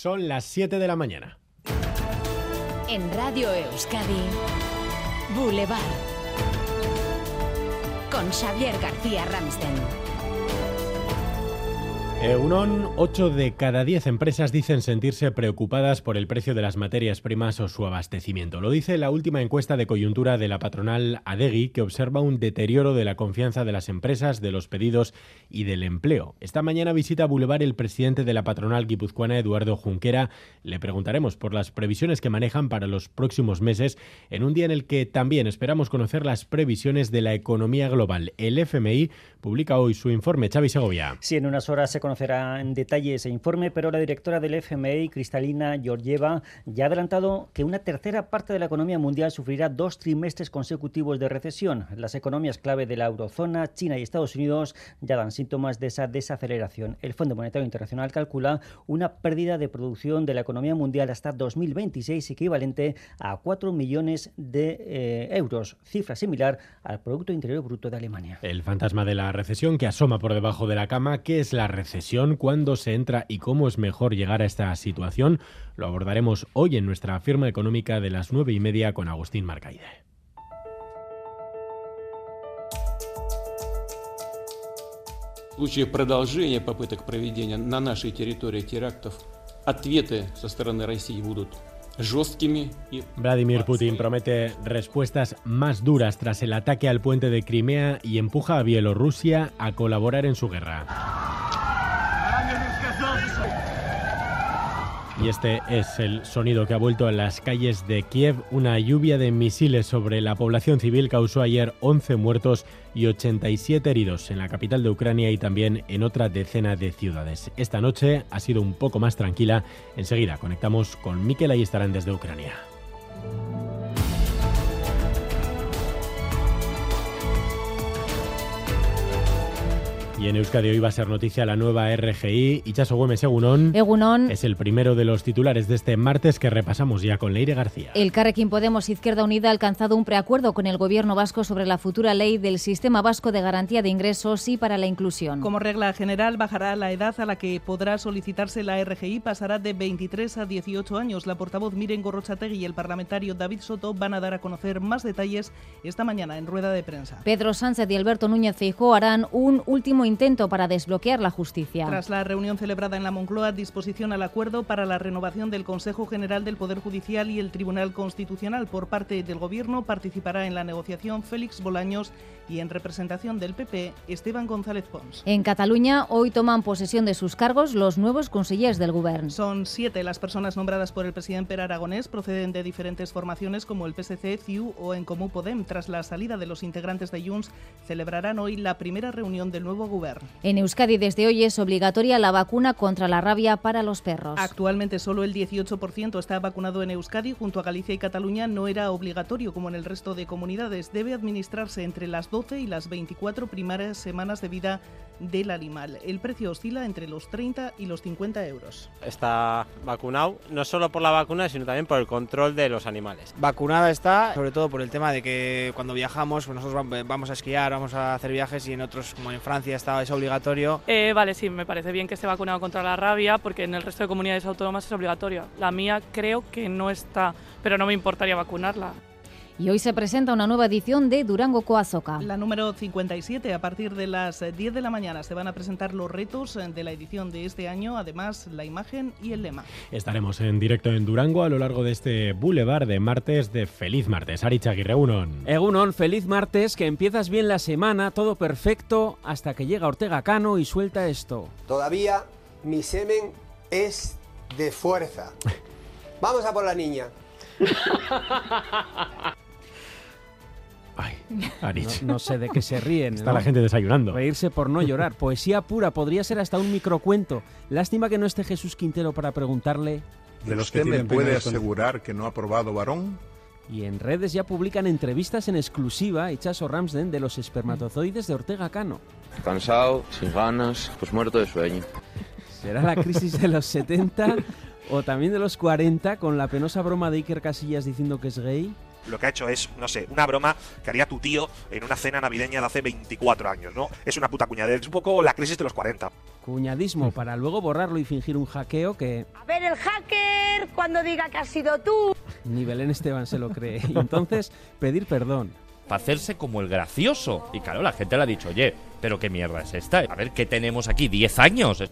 Son las 7 de la mañana. En Radio Euskadi, Boulevard. Con Xavier García Ramsten. Eunon, 8 de cada 10 empresas dicen sentirse preocupadas por el precio de las materias primas o su abastecimiento. Lo dice la última encuesta de coyuntura de la patronal Adegui, que observa un deterioro de la confianza de las empresas, de los pedidos y del empleo. Esta mañana visita Boulevard el presidente de la patronal guipuzcoana, Eduardo Junquera. Le preguntaremos por las previsiones que manejan para los próximos meses, en un día en el que también esperamos conocer las previsiones de la economía global. El FMI publica hoy su informe. Xavi Segovia. Sí, en unas horas se conocerá en detalle ese informe, pero la directora del FMI, Cristalina Georgieva, ya ha adelantado que una tercera parte de la economía mundial sufrirá dos trimestres consecutivos de recesión. Las economías clave de la eurozona, China y Estados Unidos, ya dan síntomas de esa desaceleración. El Fondo Monetario Internacional calcula una pérdida de producción de la economía mundial hasta 2026 equivalente a 4 millones de eh, euros, cifra similar al Producto Interior Bruto de Alemania. El fantasma de la recesión que asoma por debajo de la cama. ¿Qué es la recesión? cuándo se entra y cómo es mejor llegar a esta situación, lo abordaremos hoy en nuestra firma económica de las nueve y media con Agustín Marcaide. В случае продолжения попыток проведения на нашей территории терактов, ответы со стороны России будут Vladimir Putin promete respuestas más duras tras el ataque al puente de Crimea y empuja a Bielorrusia a colaborar en su guerra. Y este es el sonido que ha vuelto a las calles de Kiev. Una lluvia de misiles sobre la población civil causó ayer 11 muertos y 87 heridos en la capital de Ucrania y también en otra decena de ciudades. Esta noche ha sido un poco más tranquila. Enseguida conectamos con Mikel Ayestarán desde Ucrania. Y en Euskadi hoy va a ser noticia la nueva RGI. Ichaso Güemes Egunon. Egunon. Es el primero de los titulares de este martes que repasamos ya con Leire García. El Carrequín Podemos Izquierda Unida ha alcanzado un preacuerdo con el gobierno vasco sobre la futura ley del Sistema Vasco de Garantía de Ingresos y para la Inclusión. Como regla general, bajará la edad a la que podrá solicitarse la RGI, pasará de 23 a 18 años. La portavoz Miren Gorrochategui y el parlamentario David Soto van a dar a conocer más detalles esta mañana en rueda de prensa. Pedro Sánchez y Alberto Núñez Feijóo harán un último intento para desbloquear la justicia. Tras la reunión celebrada en la Moncloa, disposición al acuerdo para la renovación del Consejo General del Poder Judicial y el Tribunal Constitucional por parte del Gobierno participará en la negociación Félix Bolaños y en representación del PP Esteban González Pons. En Cataluña hoy toman posesión de sus cargos los nuevos consellers del Gobierno. Son siete las personas nombradas por el presidente Per Aragonés, proceden de diferentes formaciones como el PSC, CIU o en Comú Podem. Tras la salida de los integrantes de Junts, celebrarán hoy la primera reunión del nuevo Gobierno. En Euskadi desde hoy es obligatoria la vacuna contra la rabia para los perros. Actualmente solo el 18% está vacunado en Euskadi, junto a Galicia y Cataluña no era obligatorio como en el resto de comunidades. Debe administrarse entre las 12 y las 24 primeras semanas de vida del animal. El precio oscila entre los 30 y los 50 euros. Está vacunado no solo por la vacuna, sino también por el control de los animales. Vacunada está, sobre todo por el tema de que cuando viajamos, pues nosotros vamos a esquiar, vamos a hacer viajes y en otros, como en Francia, está, es obligatorio. Eh, vale, sí, me parece bien que esté vacunado contra la rabia, porque en el resto de comunidades autónomas es obligatorio. La mía creo que no está, pero no me importaría vacunarla. Y hoy se presenta una nueva edición de Durango Coazoca. La número 57, a partir de las 10 de la mañana se van a presentar los retos de la edición de este año, además la imagen y el lema. Estaremos en directo en Durango a lo largo de este boulevard de martes de Feliz Martes. Arich Aguirre, Egunon. Egunon, feliz martes, que empiezas bien la semana, todo perfecto, hasta que llega Ortega Cano y suelta esto. Todavía mi semen es de fuerza. Vamos a por la niña. No, no sé de qué se ríen. Está ¿no? la gente desayunando. Reírse por no llorar. Poesía pura, podría ser hasta un microcuento. Lástima que no esté Jesús Quintero para preguntarle. ¿De los ¿Usted me puede asegurar que no ha probado varón? Y en redes ya publican entrevistas en exclusiva, hechas o Ramsden, de los espermatozoides de Ortega Cano. Cansado, sin ganas, pues muerto de sueño. ¿Será la crisis de los 70 o también de los 40 con la penosa broma de Iker Casillas diciendo que es gay? Lo que ha hecho es, no sé, una broma que haría tu tío en una cena navideña de hace 24 años, ¿no? Es una puta cuñadez, es un poco la crisis de los 40. Cuñadismo para luego borrarlo y fingir un hackeo que A ver, el hacker, cuando diga que has sido tú. ni Belén Esteban se lo cree. Y entonces pedir perdón. Para hacerse como el gracioso. Y claro, la gente le ha dicho, oye, pero qué mierda es esta. A ver, ¿qué tenemos aquí? ¿10 años?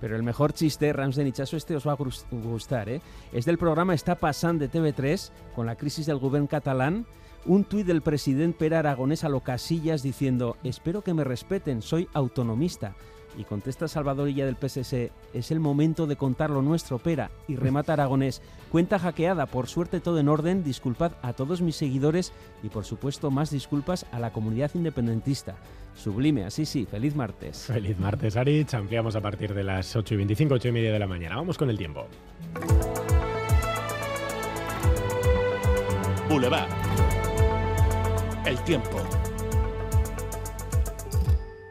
Pero el mejor chiste, Ramsden y Chaso, este os va a gustar, ¿eh? Es del programa Está Passant de TV3, con la crisis del gobierno catalán. Un tuit del presidente Pere Aragonés a lo Casillas diciendo espero que me respeten, soy autonomista. Y contesta Salvador Illa del PSS, es el momento de contar lo nuestro, Pera. Y remata Aragonés, cuenta hackeada, por suerte todo en orden, disculpad a todos mis seguidores y por supuesto más disculpas a la comunidad independentista. Sublime, así sí, feliz martes. Feliz martes, Aritz. Ampliamos a partir de las 8 y 25, 8 y media de la mañana. Vamos con el tiempo. Boulevard. El tiempo.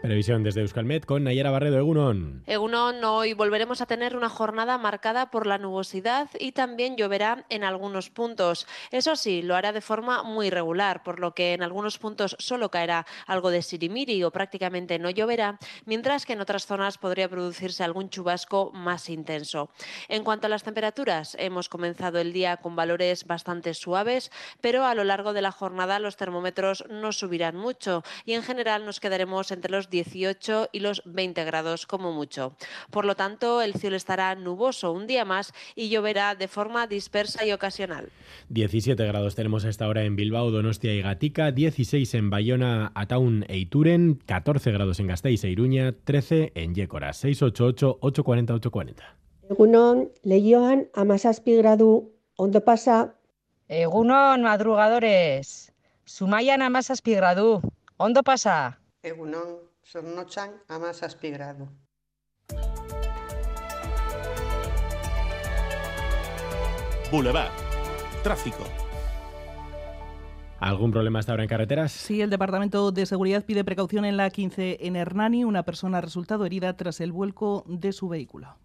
Previsión desde Euskalmet con Nayara Barredo Egunon. Egunon, hoy volveremos a tener una jornada marcada por la nubosidad y también lloverá en algunos puntos. Eso sí, lo hará de forma muy irregular, por lo que en algunos puntos solo caerá algo de sirimiri o prácticamente no lloverá, mientras que en otras zonas podría producirse algún chubasco más intenso. En cuanto a las temperaturas, hemos comenzado el día con valores bastante suaves, pero a lo largo de la jornada los termómetros no subirán mucho y en general nos quedaremos entre los 18 y los 20 grados como mucho. Por lo tanto, el cielo estará nuboso un día más y lloverá de forma dispersa y ocasional. 17 grados tenemos a esta hora en Bilbao, Donostia y Gatica, 16 en Bayona, Ataun e Ituren, 14 grados en Gasteiz e Iruña, 13 en Yécora, 688-840-840. Egunon, lehioan amazazpi gradu, ondo pasa, Egunon, madrugadores. Zumaian amazazpi gradu. Ondo pasa. Egunon, zornotzan amazazpi gradu. Boulevard. Tráfico. ¿Algún problema hasta ahora en carreteras? Sí, el Departamento de Seguridad pide precaución en la 15 en Hernani. Una persona ha resultado herida tras el vuelco de su vehículo.